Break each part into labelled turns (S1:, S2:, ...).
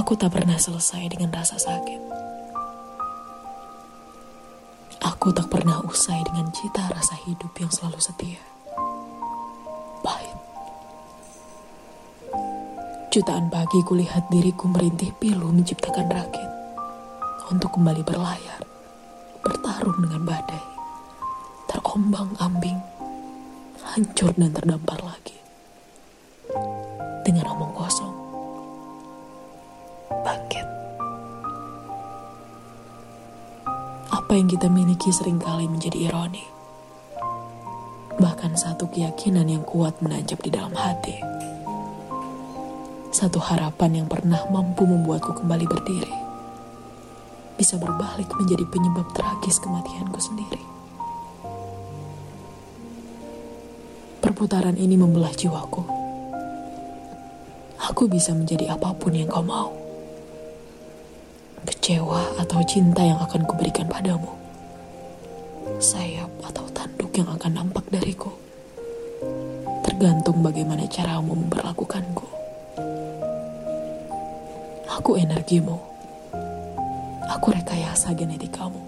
S1: Aku tak pernah selesai dengan rasa sakit. Aku tak pernah usai dengan cita rasa hidup yang selalu setia. Pahit. Jutaan pagi kulihat diriku merintih pilu menciptakan rakit untuk kembali berlayar, bertarung dengan badai, terombang ambing, hancur dan terdampar lagi. Dengan omong kosong, Apa yang kita miliki sering kali menjadi ironi. Bahkan satu keyakinan yang kuat menancap di dalam hati. Satu harapan yang pernah mampu membuatku kembali berdiri. Bisa berbalik menjadi penyebab tragis kematianku sendiri. Perputaran ini membelah jiwaku. Aku bisa menjadi apa pun yang kau mau kecewa atau cinta yang akan kuberikan padamu. Sayap atau tanduk yang akan nampak dariku. Tergantung bagaimana caramu memperlakukanku. Aku energimu. Aku rekayasa genetikamu.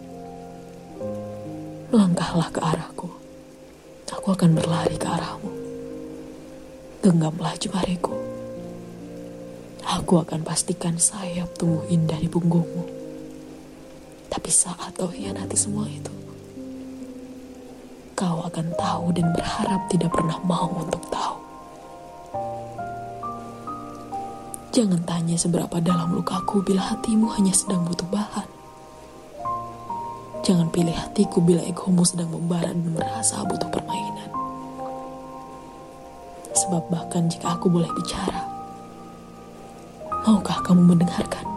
S1: Melangkahlah ke arahku. Aku akan berlari ke arahmu. Genggamlah jemariku Aku akan pastikan sayap tumbuh indah di punggungmu. Tapi saat kau hianati semua itu, kau akan tahu dan berharap tidak pernah mau untuk tahu. Jangan tanya seberapa dalam lukaku bila hatimu hanya sedang butuh bahan. Jangan pilih hatiku bila egomu sedang membara dan merasa butuh permainan. Sebab bahkan jika aku boleh bicara, Maukah kamu mendengarkan?